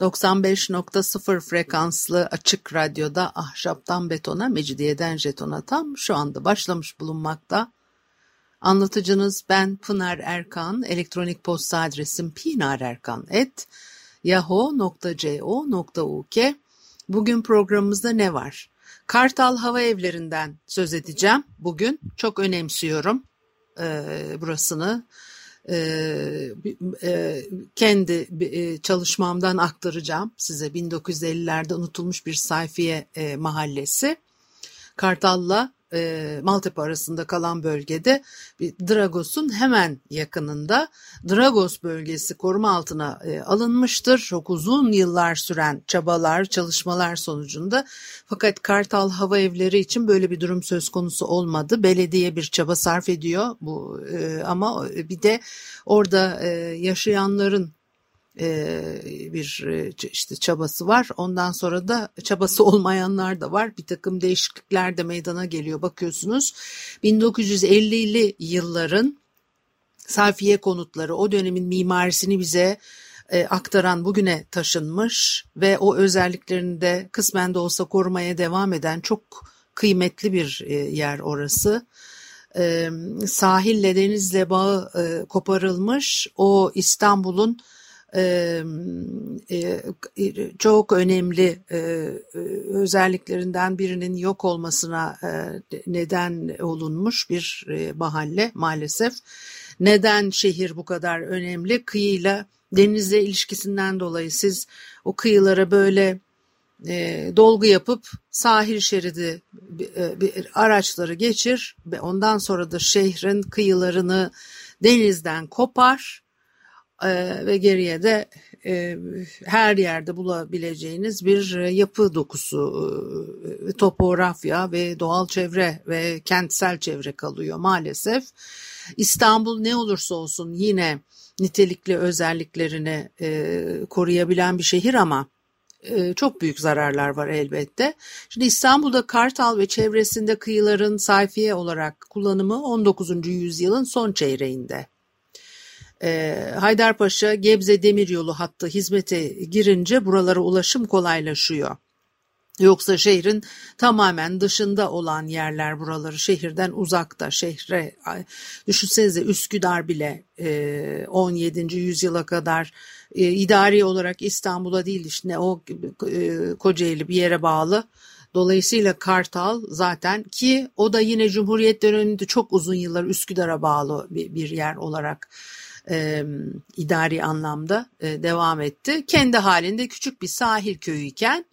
95.0 frekanslı açık radyoda ahşaptan betona, mecidiyeden jetona tam şu anda başlamış bulunmakta. Anlatıcınız ben Pınar Erkan, elektronik posta adresim pinarerkan.yahoo.co.uk Bugün programımızda ne var? Kartal Hava Evleri'nden söz edeceğim. Bugün çok önemsiyorum e, burasını kendi çalışmamdan aktaracağım size 1950'lerde unutulmuş bir sayfiye mahallesi. Kartal'la e, Maltepe arasında kalan bölgede Dragos'un hemen yakınında Dragos bölgesi koruma altına e, alınmıştır. Çok uzun yıllar süren çabalar, çalışmalar sonucunda fakat Kartal Hava Evleri için böyle bir durum söz konusu olmadı. Belediye bir çaba sarf ediyor bu e, ama bir de orada e, yaşayanların bir işte çabası var. Ondan sonra da çabası olmayanlar da var. Bir takım değişiklikler de meydana geliyor. Bakıyorsunuz 1950'li yılların sayfiye konutları o dönemin mimarisini bize aktaran bugüne taşınmış ve o özelliklerini de kısmen de olsa korumaya devam eden çok kıymetli bir yer orası. Sahille denizle bağı koparılmış o İstanbul'un çok önemli özelliklerinden birinin yok olmasına neden olunmuş bir mahalle maalesef. Neden şehir bu kadar önemli? Kıyıyla denizle ilişkisinden dolayı siz o kıyılara böyle dolgu yapıp sahil şeridi araçları geçir ve ondan sonra da şehrin kıyılarını denizden kopar ve geriye de her yerde bulabileceğiniz bir yapı dokusu, topografya ve doğal çevre ve kentsel çevre kalıyor maalesef. İstanbul ne olursa olsun yine nitelikli özelliklerini koruyabilen bir şehir ama çok büyük zararlar var elbette. Şimdi İstanbul'da Kartal ve çevresinde kıyıların sayfiye olarak kullanımı 19. yüzyılın son çeyreğinde Haydarpaşa Gebze Demiryolu hattı hizmete girince buralara ulaşım kolaylaşıyor. Yoksa şehrin tamamen dışında olan yerler buraları şehirden uzakta şehre düşünsenize Üsküdar bile 17. yüzyıla kadar idari olarak İstanbul'a değil işte o Kocaeli bir yere bağlı. Dolayısıyla Kartal zaten ki o da yine Cumhuriyet döneminde çok uzun yıllar Üsküdar'a bağlı bir yer olarak e, idari anlamda e, devam etti. Kendi halinde küçük bir sahil köyüyken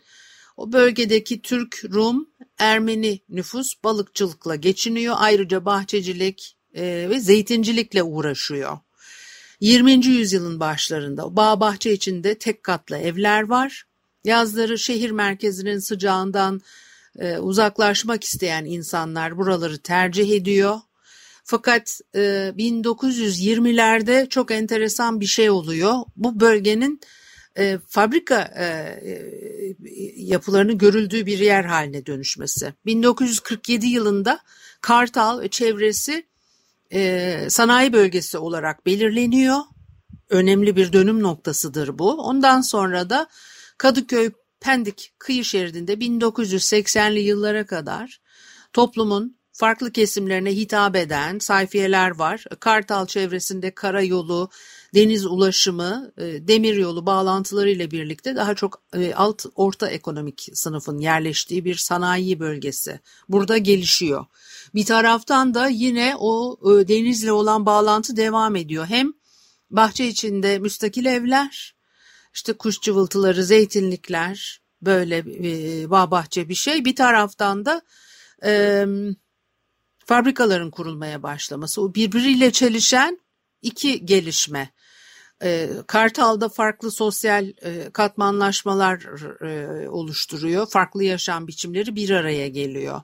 o bölgedeki Türk, Rum, Ermeni nüfus balıkçılıkla geçiniyor. Ayrıca bahçecilik e, ve zeytincilikle uğraşıyor. 20. yüzyılın başlarında bağ bahçe içinde tek katlı evler var. Yazları şehir merkezinin sıcağından e, uzaklaşmak isteyen insanlar buraları tercih ediyor. Fakat e, 1920'lerde çok enteresan bir şey oluyor. Bu bölgenin e, fabrika e, yapılarının görüldüğü bir yer haline dönüşmesi. 1947 yılında Kartal çevresi e, sanayi bölgesi olarak belirleniyor. Önemli bir dönüm noktasıdır bu. Ondan sonra da Kadıköy Pendik kıyı şeridinde 1980'li yıllara kadar toplumun farklı kesimlerine hitap eden sayfiyeler var. Kartal çevresinde karayolu, deniz ulaşımı, e, demir yolu bağlantıları ile birlikte daha çok e, alt orta ekonomik sınıfın yerleştiği bir sanayi bölgesi. Burada gelişiyor. Bir taraftan da yine o e, denizle olan bağlantı devam ediyor. Hem bahçe içinde müstakil evler, işte kuş cıvıltıları, zeytinlikler, böyle bağ bahçe bir şey. Bir taraftan da e, fabrikaların kurulmaya başlaması, o birbiriyle çelişen iki gelişme. E, Kartal'da farklı sosyal e, katmanlaşmalar e, oluşturuyor. Farklı yaşam biçimleri bir araya geliyor.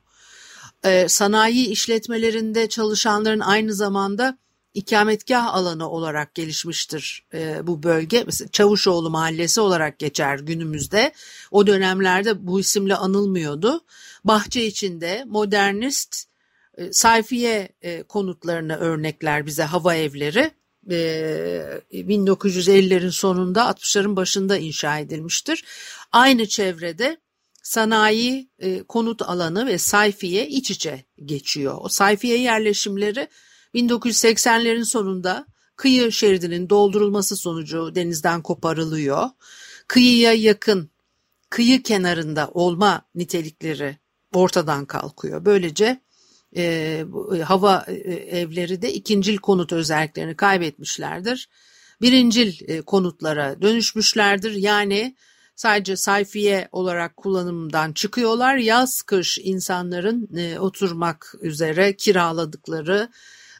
E, sanayi işletmelerinde çalışanların aynı zamanda ikametgah alanı olarak gelişmiştir e, bu bölge. Mesela Çavuşoğlu Mahallesi olarak geçer günümüzde. O dönemlerde bu isimle anılmıyordu. Bahçe içinde modernist sayfiye e, konutlarını örnekler bize hava evleri. 1950'lerin sonunda 60'ların başında inşa edilmiştir. Aynı çevrede sanayi konut alanı ve sayfiye iç içe geçiyor. O sayfiye yerleşimleri 1980'lerin sonunda kıyı şeridinin doldurulması sonucu denizden koparılıyor. Kıyıya yakın, kıyı kenarında olma nitelikleri ortadan kalkıyor. Böylece e, hava e, evleri de ikincil konut özelliklerini kaybetmişlerdir. Birincil e, konutlara dönüşmüşlerdir. Yani sadece sayfiye olarak kullanımdan çıkıyorlar. Yaz kış insanların e, oturmak üzere kiraladıkları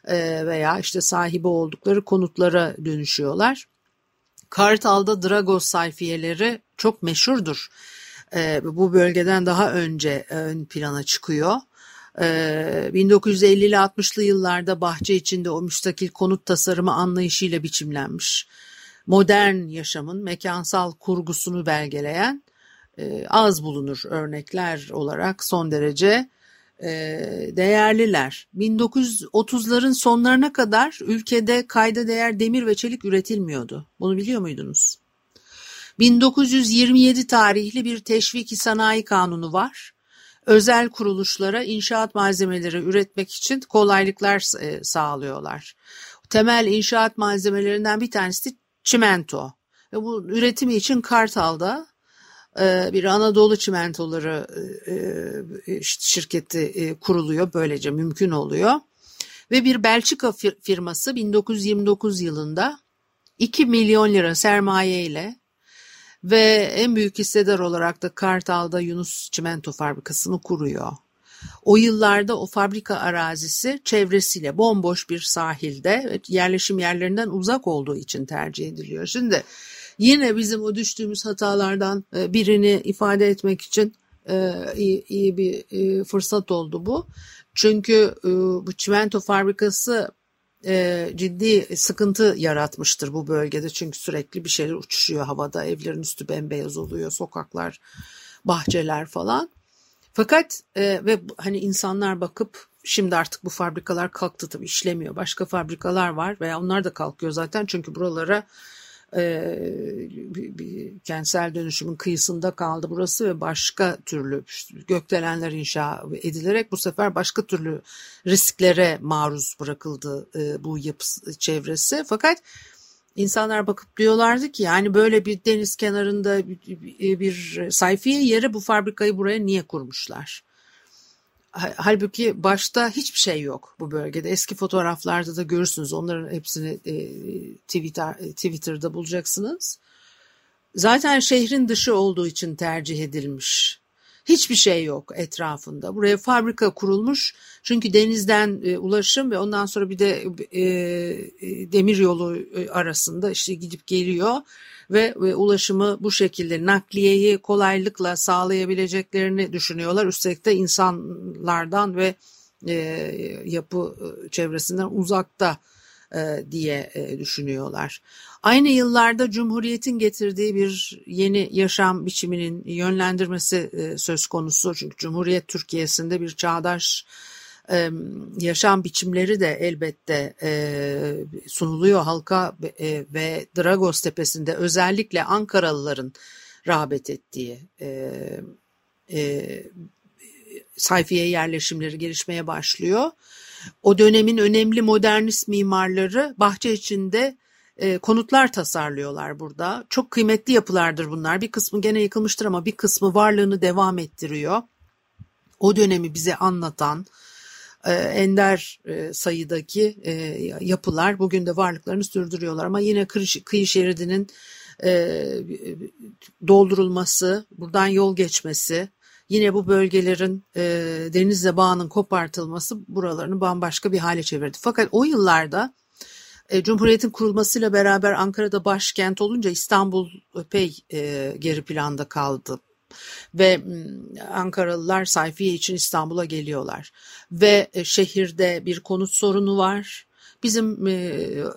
e, veya işte sahibi oldukları konutlara dönüşüyorlar. Kartal'da Dragos sayfiyeleri çok meşhurdur. E, bu bölgeden daha önce ön plana çıkıyor. 1950'li 60'lı yıllarda bahçe içinde o müstakil konut tasarımı anlayışıyla biçimlenmiş. Modern yaşamın mekansal kurgusunu belgeleyen az bulunur örnekler olarak son derece değerliler. 1930'ların sonlarına kadar ülkede kayda değer demir ve çelik üretilmiyordu. Bunu biliyor muydunuz? 1927 tarihli bir teşviki sanayi kanunu var. Özel kuruluşlara inşaat malzemeleri üretmek için kolaylıklar sağlıyorlar. Temel inşaat malzemelerinden bir tanesi çimento. Ve bu üretimi için Kartal'da ee, bir Anadolu Çimentoları e, e, şirketi e, kuruluyor. Böylece mümkün oluyor. Ve bir Belçika firması 1929 yılında 2 milyon lira sermaye ile ve en büyük hissedar olarak da Kartal'da Yunus Çimento Fabrikası'nı kuruyor. O yıllarda o fabrika arazisi çevresiyle bomboş bir sahilde yerleşim yerlerinden uzak olduğu için tercih ediliyor. Şimdi Yine bizim o düştüğümüz hatalardan e, birini ifade etmek için e, iyi, iyi bir e, fırsat oldu bu. Çünkü bu çimento fabrikası ciddi sıkıntı yaratmıştır bu bölgede. Çünkü sürekli bir şeyler uçuşuyor havada. Evlerin üstü bembeyaz oluyor. Sokaklar, bahçeler falan. Fakat ve hani insanlar bakıp şimdi artık bu fabrikalar kalktı tabii işlemiyor. Başka fabrikalar var veya onlar da kalkıyor zaten çünkü buralara e, kentsel dönüşümün kıyısında kaldı burası ve başka türlü gökdelenler inşa edilerek bu sefer başka türlü risklere maruz bırakıldı e, bu yapı çevresi. Fakat insanlar bakıp diyorlardı ki yani böyle bir deniz kenarında bir, bir sayfiye yere bu fabrikayı buraya niye kurmuşlar? Halbuki başta hiçbir şey yok bu bölgede. Eski fotoğraflarda da görürsünüz. Onların hepsini e, Twitter, e, Twitter'da bulacaksınız. Zaten şehrin dışı olduğu için tercih edilmiş. Hiçbir şey yok etrafında. Buraya fabrika kurulmuş. Çünkü denizden e, ulaşım ve ondan sonra bir de e, e, demir yolu e, arasında işte gidip geliyor ve, ve ulaşımı bu şekilde nakliyeyi kolaylıkla sağlayabileceklerini düşünüyorlar. Üstelik de insanlardan ve e, yapı e, çevresinden uzakta diye e, düşünüyorlar. Aynı yıllarda Cumhuriyet'in getirdiği bir yeni yaşam biçiminin yönlendirmesi e, söz konusu. Çünkü Cumhuriyet Türkiye'sinde bir çağdaş yaşam biçimleri de elbette sunuluyor halka ve Dragos Tepesi'nde özellikle Ankaralıların rağbet ettiği sayfiye yerleşimleri gelişmeye başlıyor. O dönemin önemli modernist mimarları bahçe içinde konutlar tasarlıyorlar burada. Çok kıymetli yapılardır bunlar. Bir kısmı gene yıkılmıştır ama bir kısmı varlığını devam ettiriyor. O dönemi bize anlatan, e, ender e, sayıdaki e, yapılar bugün de varlıklarını sürdürüyorlar. Ama yine kıyı şeridinin doldurulması, buradan yol geçmesi, yine bu bölgelerin denizle bağının kopartılması buralarını bambaşka bir hale çevirdi. Fakat o yıllarda E, Cumhuriyet'in kurulmasıyla beraber Ankara'da başkent olunca İstanbul epey e, geri planda kaldı. Ve Ankaralılar sayfiye için İstanbul'a geliyorlar. Ve e, şehirde bir konut sorunu var. Bizim e,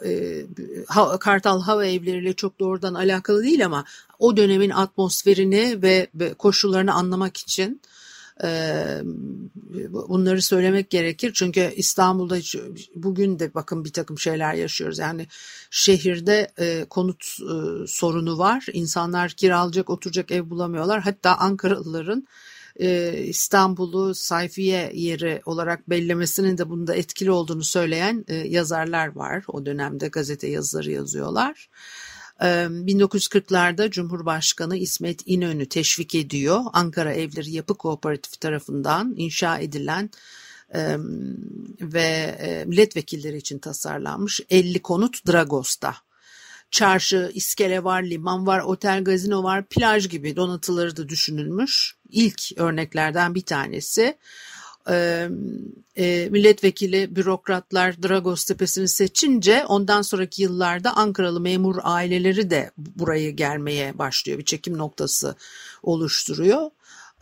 e, Kartal Hava Evleri'yle çok doğrudan alakalı değil ama o dönemin atmosferini ve, ve koşullarını anlamak için bunları söylemek gerekir. Çünkü İstanbul'da bugün de bakın bir takım şeyler yaşıyoruz. Yani şehirde konut sorunu var. İnsanlar kiralayacak, oturacak ev bulamıyorlar. Hatta Ankaralıların İstanbul'u sayfiye yeri olarak bellemesinin de bunda etkili olduğunu söyleyen yazarlar var. O dönemde gazete yazıları yazıyorlar. 1940'larda Cumhurbaşkanı İsmet İnönü teşvik ediyor. Ankara Evleri Yapı Kooperatifi tarafından inşa edilen ve milletvekilleri için tasarlanmış 50 konut Dragos'ta. Çarşı, iskele var, liman var, otel, gazino var, plaj gibi donatıları da düşünülmüş. İlk örneklerden bir tanesi e, e, milletvekili bürokratlar Dragos Tepesi'ni seçince ondan sonraki yıllarda Ankaralı memur aileleri de burayı gelmeye başlıyor. Bir çekim noktası oluşturuyor.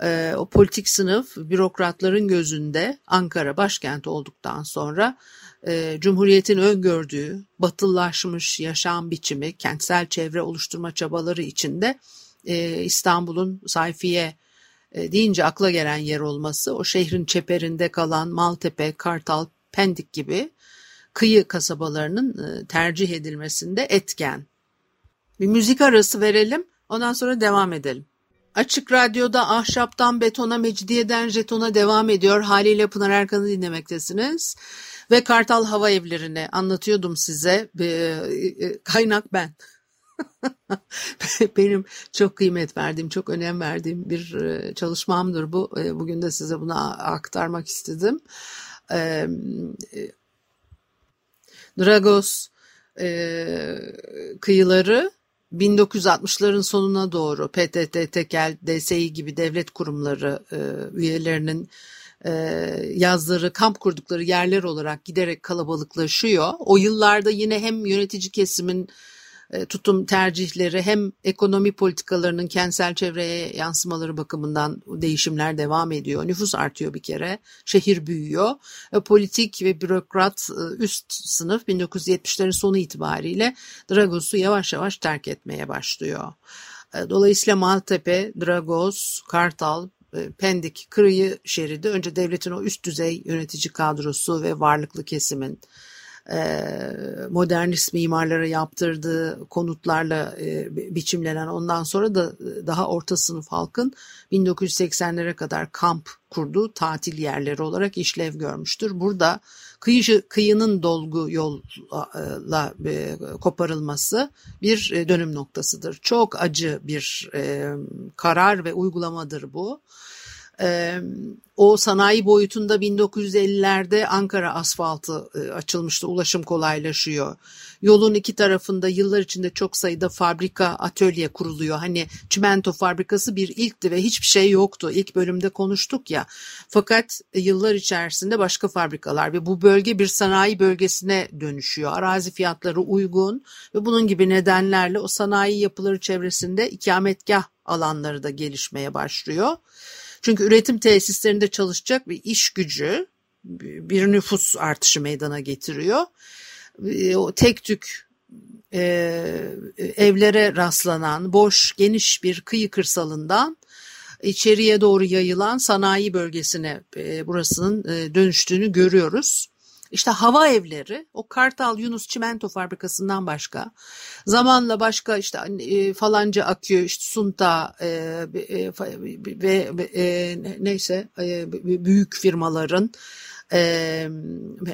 E, o politik sınıf bürokratların gözünde Ankara başkent olduktan sonra e, Cumhuriyet'in öngördüğü batıllaşmış yaşam biçimi, kentsel çevre oluşturma çabaları içinde e, İstanbul'un sayfiye e, deyince akla gelen yer olması o şehrin çeperinde kalan Maltepe, Kartal, Pendik gibi kıyı kasabalarının e, tercih edilmesinde etken. Bir müzik arası verelim ondan sonra devam edelim. Açık Radyo'da ahşaptan betona, mecidiyeden jetona devam ediyor. Haliyle Pınar Erkan'ı dinlemektesiniz. Ve Kartal Hava Evlerini anlatıyordum size. E, kaynak ben. Benim çok kıymet verdiğim, çok önem verdiğim bir e, çalışmamdır bu. E, bugün de size bunu aktarmak istedim. E, Dragos kıyıları 1960'ların sonuna doğru PTT, Tekel, DSİ gibi devlet kurumları üyelerinin yazları, kamp kurdukları yerler olarak giderek kalabalıklaşıyor. O yıllarda yine hem yönetici kesimin e, tutum tercihleri hem ekonomi politikalarının kentsel çevreye yansımaları bakımından değişimler devam ediyor. Nüfus artıyor bir kere, şehir büyüyor. E, politik ve bürokrat e, üst sınıf 1970'lerin sonu itibariyle Dragos'u yavaş yavaş terk etmeye başlıyor. Dolayısıyla Maltepe, Dragos, Kartal, Pendik, Kırıyı şeridi önce devletin o üst düzey yönetici kadrosu ve varlıklı kesimin modernist mimarlara yaptırdığı konutlarla biçimlenen ondan sonra da daha orta sınıf halkın 1980'lere kadar kamp kurduğu tatil yerleri olarak işlev görmüştür. Burada kıyı, kıyının dolgu yolla koparılması bir dönüm noktasıdır. Çok acı bir karar ve uygulamadır bu o sanayi boyutunda 1950'lerde Ankara asfaltı açılmıştı, ulaşım kolaylaşıyor. Yolun iki tarafında yıllar içinde çok sayıda fabrika, atölye kuruluyor. Hani çimento fabrikası bir ilkti ve hiçbir şey yoktu. İlk bölümde konuştuk ya. Fakat yıllar içerisinde başka fabrikalar ve bu bölge bir sanayi bölgesine dönüşüyor. Arazi fiyatları uygun ve bunun gibi nedenlerle o sanayi yapıları çevresinde ikametgah alanları da gelişmeye başlıyor. Çünkü üretim tesislerinde çalışacak bir iş gücü bir nüfus artışı meydana getiriyor. E, o tek tük e, evlere rastlanan boş geniş bir kıyı kırsalından içeriye doğru yayılan sanayi bölgesine e, burasının e, dönüştüğünü görüyoruz. İşte hava evleri o Kartal Yunus Çimento Fabrikası'ndan başka. Zamanla başka işte e, falanca akü işte Sunta e, e, ve e, neyse e, büyük firmaların e,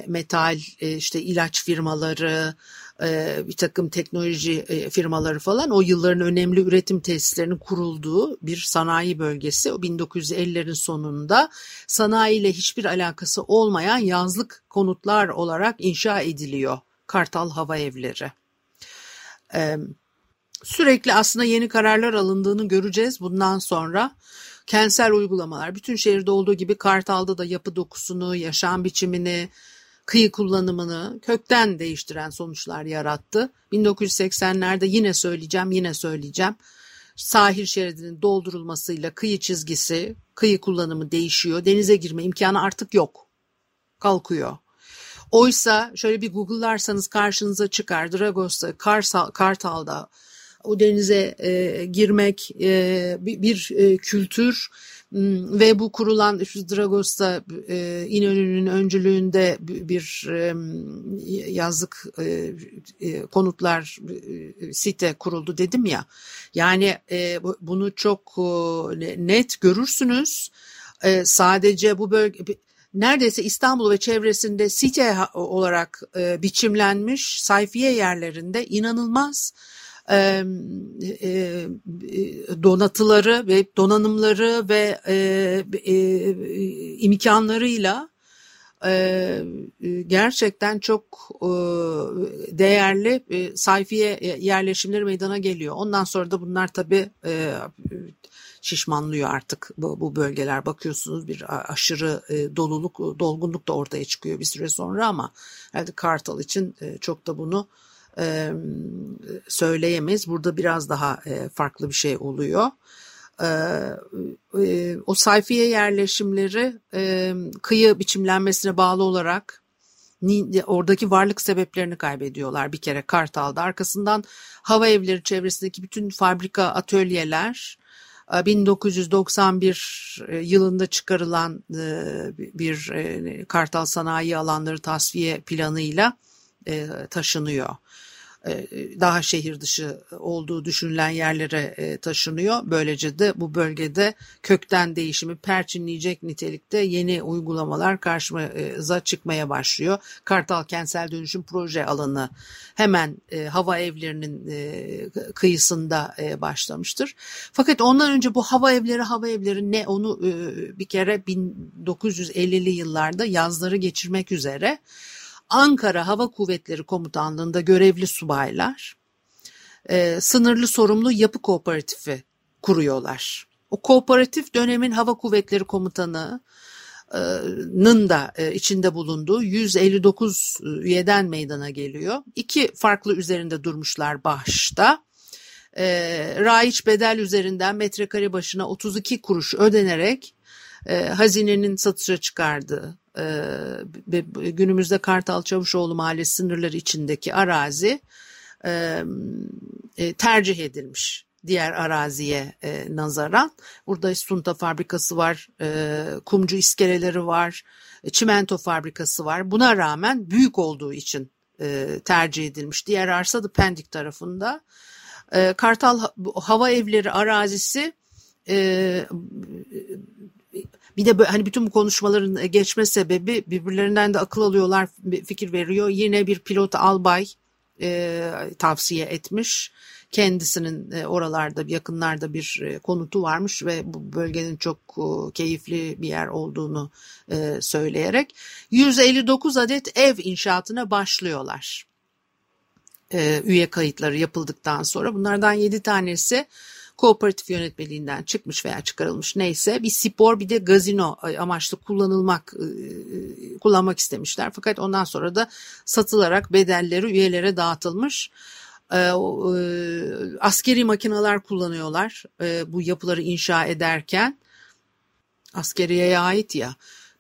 metal e, işte ilaç firmaları e, bir takım teknoloji e, firmaları falan o yılların önemli üretim tesislerinin kurulduğu bir sanayi bölgesi. O 1950'lerin sonunda sanayiyle hiçbir alakası olmayan yazlık konutlar olarak inşa ediliyor. Kartal Hava Evleri. E, sürekli aslında yeni kararlar alındığını göreceğiz bundan sonra. Kentsel uygulamalar bütün şehirde olduğu gibi Kartal'da da yapı dokusunu, yaşam biçimini, kıyı kullanımını kökten değiştiren sonuçlar yarattı. 1980'lerde yine söyleyeceğim, yine söyleyeceğim. Sahil şeridinin doldurulmasıyla kıyı çizgisi, kıyı kullanımı değişiyor. Denize girme imkanı artık yok. Kalkıyor. Oysa şöyle bir Google'larsanız karşınıza çıkar. Dragos'ta, Kartal'da o denize e, girmek e, bir, bir e, kültür ve bu kurulan Dragos'ta e, İnönü'nün öncülüğünde bir e, yazlık e, e, konutlar e, site kuruldu dedim ya. Yani e, bunu çok e, net görürsünüz. E, sadece bu bölge neredeyse İstanbul ve çevresinde site olarak e, biçimlenmiş sayfiye yerlerinde inanılmaz e, e, donatıları ve donanımları ve e, e, imkanlarıyla e, gerçekten çok e, değerli e, sayfiye yerleşimleri meydana geliyor. Ondan sonra da bunlar tabii e, şişmanlıyor artık bu, bu bölgeler. Bakıyorsunuz bir aşırı e, doluluk, dolgunluk da ortaya çıkıyor bir süre sonra ama herhalde Kartal için e, çok da bunu e, söyleyemeyiz. Burada biraz daha e, farklı bir şey oluyor. E, e, o sayfiye yerleşimleri e, kıyı biçimlenmesine bağlı olarak oradaki varlık sebeplerini kaybediyorlar bir kere Kartal'da. Arkasından hava evleri çevresindeki bütün fabrika, atölyeler 1991 yılında çıkarılan bir Kartal Sanayi Alanları tasfiye planıyla taşınıyor. E, daha şehir dışı olduğu düşünülen yerlere e, taşınıyor. Böylece de bu bölgede kökten değişimi perçinleyecek nitelikte yeni uygulamalar karşımıza çıkmaya başlıyor. Kartal Kentsel Dönüşüm Proje alanı hemen e, hava evlerinin kıyısında başlamıştır. Fakat ondan önce bu hava evleri hava evleri ne onu bir kere 1950'li yıllarda yazları geçirmek üzere Ankara Hava Kuvvetleri Komutanlığı'nda görevli subaylar e, sınırlı sorumlu yapı kooperatifi kuruyorlar. O kooperatif dönemin Hava Kuvvetleri Komutanı'nın da e, içinde bulunduğu 159 üyeden meydana geliyor. İki farklı üzerinde durmuşlar başta. E, raiç bedel üzerinden metrekare başına 32 kuruş ödenerek e, hazinenin satışa çıkardığı e, günümüzde Kartal Çavuşoğlu Mahallesi sınırları içindeki arazi e, tercih edilmiş diğer araziye e, nazaran. Burada sunta fabrikası var, e, kumcu iskeleleri var, e, çimento fabrikası var. Buna rağmen büyük olduğu için e, tercih edilmiş. Diğer arsa da Pendik tarafında. E, Kartal Hava Evleri arazisi e, bir de böyle, hani bütün bu konuşmaların e, geçme sebebi birbirlerinden de akıl alıyorlar, fikir veriyor. Yine bir pilot albay e, tavsiye etmiş. Kendisinin e, oralarda yakınlarda bir e, konutu varmış ve bu bölgenin çok e, keyifli bir yer olduğunu e, söyleyerek 159 adet ev inşaatına başlıyorlar. E, üye kayıtları yapıldıktan sonra bunlardan 7 tanesi kooperatif yönetmeliğinden çıkmış veya çıkarılmış neyse bir spor bir de gazino amaçlı kullanılmak ıı, ıı, kullanmak istemişler. Fakat ondan sonra da satılarak bedelleri üyelere dağıtılmış. Askeri makineler kullanıyorlar bu yapıları inşa ederken askeriyeye ait ya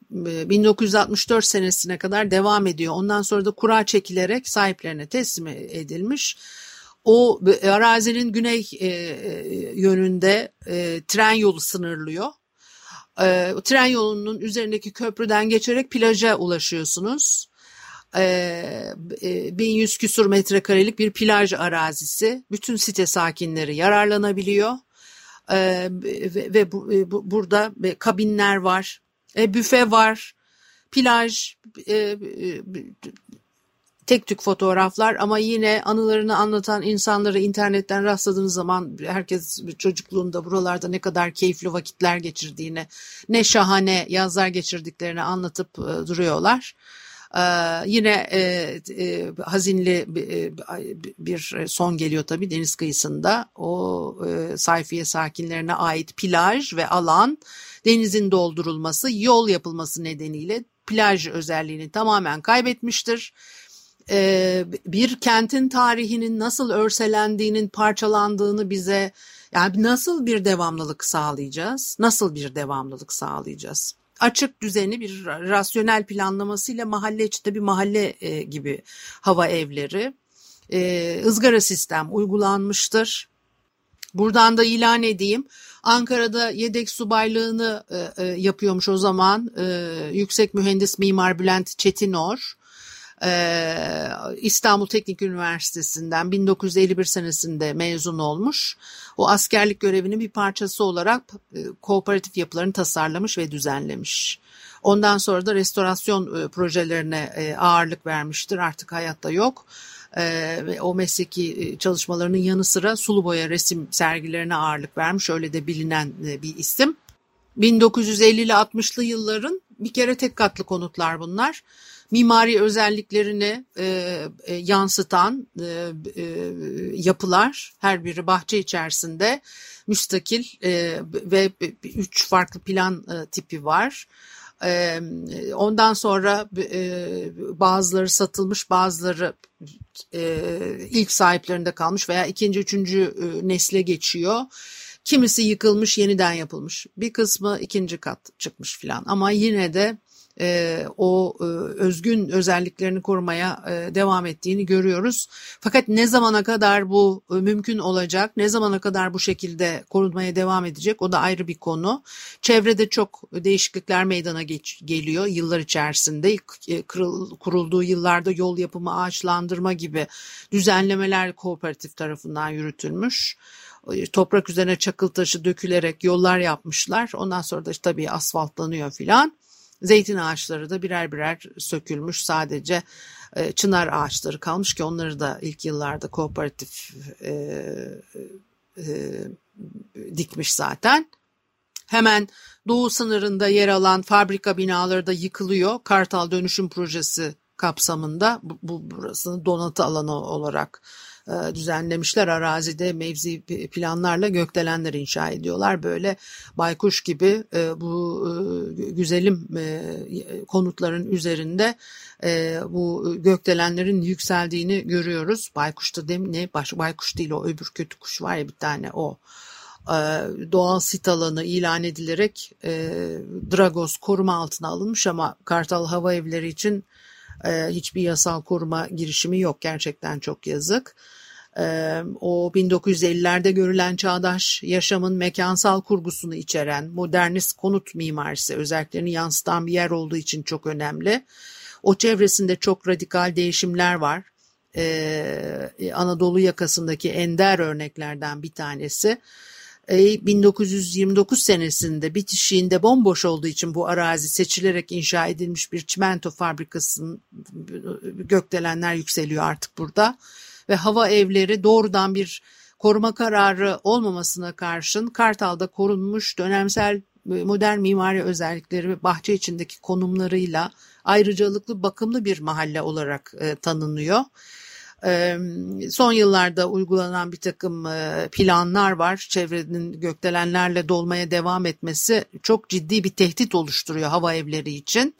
1964 senesine kadar devam ediyor. Ondan sonra da kura çekilerek sahiplerine teslim edilmiş o arazinin güney e, e, yönünde e, tren yolu sınırlıyor. E, tren yolunun üzerindeki köprüden geçerek plaja ulaşıyorsunuz. E, 1100 küsur metrekarelik bir plaj arazisi. Bütün site sakinleri yararlanabiliyor. E, ve, ve bu, bu, burada kabinler var, e, büfe var, plaj, e, tek tük fotoğraflar ama yine anılarını anlatan insanları internetten rastladığınız zaman herkes çocukluğunda buralarda ne kadar keyifli vakitler geçirdiğini, ne şahane yazlar geçirdiklerini anlatıp e, duruyorlar. Ee, yine e, e, hazinli e, bir son geliyor tabii deniz kıyısında. O e, sayfiye sakinlerine ait plaj ve alan denizin doldurulması, yol yapılması nedeniyle plaj özelliğini tamamen kaybetmiştir. Ee, bir kentin tarihinin nasıl örselendiğinin parçalandığını bize yani nasıl bir devamlılık sağlayacağız? Nasıl bir devamlılık sağlayacağız? Açık düzeni bir rasyonel planlamasıyla mahalle içinde bir mahalle e, gibi hava evleri, e, ızgara sistem uygulanmıştır. Buradan da ilan edeyim. Ankara'da yedek subaylığını e, e, yapıyormuş o zaman e, yüksek mühendis mimar Bülent Çetinor. E, İstanbul Teknik Üniversitesi'nden 1951 senesinde mezun olmuş. O askerlik görevinin bir parçası olarak e, kooperatif yapılarını tasarlamış ve düzenlemiş. Ondan sonra da restorasyon e, projelerine e, ağırlık vermiştir. Artık hayatta yok ve o mesleki çalışmalarının yanı sıra sulu boya resim sergilerine ağırlık vermiş. Öyle de bilinen bir isim. 1950'li 60'lı yılların bir kere tek katlı konutlar bunlar. Mimari özelliklerini e, e, yansıtan e, e, yapılar her biri bahçe içerisinde müstakil e, ve üç farklı plan e, tipi var. Ondan sonra bazıları satılmış, bazıları ilk sahiplerinde kalmış veya ikinci, üçüncü nesle geçiyor. Kimisi yıkılmış, yeniden yapılmış. Bir kısmı ikinci kat çıkmış filan. Ama yine de e, o e, özgün özelliklerini korumaya e, devam ettiğini görüyoruz. Fakat ne zamana kadar bu e, mümkün olacak, ne zamana kadar bu şekilde korunmaya devam edecek o da ayrı bir konu. Çevrede çok değişiklikler meydana geç, geliyor yıllar içerisinde. İlk e, kırıl, kurulduğu yıllarda yol yapımı, ağaçlandırma gibi düzenlemeler kooperatif tarafından yürütülmüş e, toprak üzerine çakıl taşı dökülerek yollar yapmışlar. Ondan sonra da işte tabii asfaltlanıyor filan. Zeytin ağaçları da birer birer sökülmüş sadece e, çınar ağaçları kalmış ki onları da ilk yıllarda kooperatif e, e, dikmiş zaten. Hemen doğu sınırında yer alan fabrika binaları da yıkılıyor. Kartal Dönüşüm Projesi kapsamında bu, bu burasını donatı alanı olarak düzenlemişler. Arazide mevzi planlarla gökdelenler inşa ediyorlar. Böyle baykuş gibi e, bu e, güzelim konutların üzerinde bu gökdelenlerin yükseldiğini görüyoruz. Baykuş da dem ne baykuş değil o öbür kötü kuş var ya bir tane o doğal sit alanı ilan edilerek Dragos koruma altına alınmış ama Kartal Hava Evleri için hiçbir yasal koruma girişimi yok. Gerçekten çok yazık. O 1950'lerde görülen çağdaş yaşamın mekansal kurgusunu içeren modernist konut mimarisi özelliklerini yansıtan bir yer olduğu için çok önemli. O çevresinde çok radikal değişimler var. Ee, Anadolu yakasındaki ender örneklerden bir tanesi. 1929 senesinde bitişiğinde bomboş olduğu için bu arazi seçilerek inşa edilmiş bir çimento fabrikasının gökdelenler yükseliyor artık burada. Ve hava evleri doğrudan bir koruma kararı olmamasına karşın Kartal'da korunmuş dönemsel modern mimari özellikleri ve bahçe içindeki konumlarıyla ayrıcalıklı bakımlı bir mahalle olarak e, tanınıyor son yıllarda uygulanan bir takım planlar var. Çevrenin gökdelenlerle dolmaya devam etmesi çok ciddi bir tehdit oluşturuyor hava evleri için.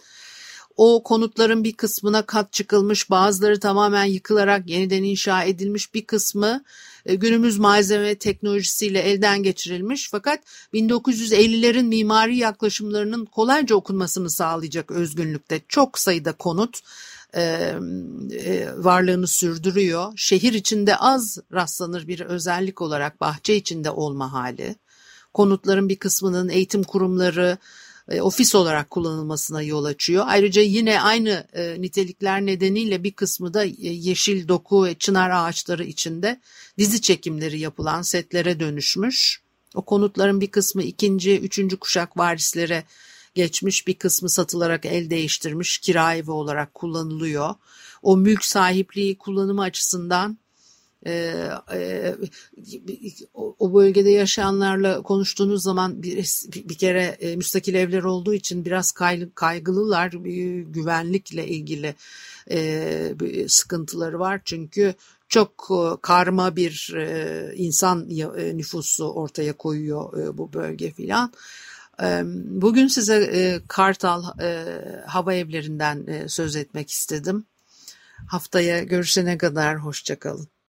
O konutların bir kısmına kat çıkılmış, bazıları tamamen yıkılarak yeniden inşa edilmiş, bir kısmı günümüz malzeme teknolojisiyle elden geçirilmiş. Fakat 1950'lerin mimari yaklaşımlarının kolayca okunmasını sağlayacak özgünlükte çok sayıda konut varlığını sürdürüyor. Şehir içinde az rastlanır bir özellik olarak bahçe içinde olma hali. Konutların bir kısmının eğitim kurumları, ofis olarak kullanılmasına yol açıyor. Ayrıca yine aynı nitelikler nedeniyle bir kısmı da yeşil doku ve çınar ağaçları içinde dizi çekimleri yapılan setlere dönüşmüş. O konutların bir kısmı ikinci, üçüncü kuşak varislere geçmiş bir kısmı satılarak el değiştirmiş kira evi olarak kullanılıyor. O mülk sahipliği kullanımı açısından e, e, o bölgede yaşayanlarla konuştuğunuz zaman bir, bir kere e, müstakil evler olduğu için biraz kaygılılar güvenlikle ilgili e, sıkıntıları var çünkü çok e, karma bir e, insan e, nüfusu ortaya koyuyor e, bu bölge filan. Bugün size Kartal hava evlerinden söz etmek istedim. Haftaya görüşene kadar hoşçakalın.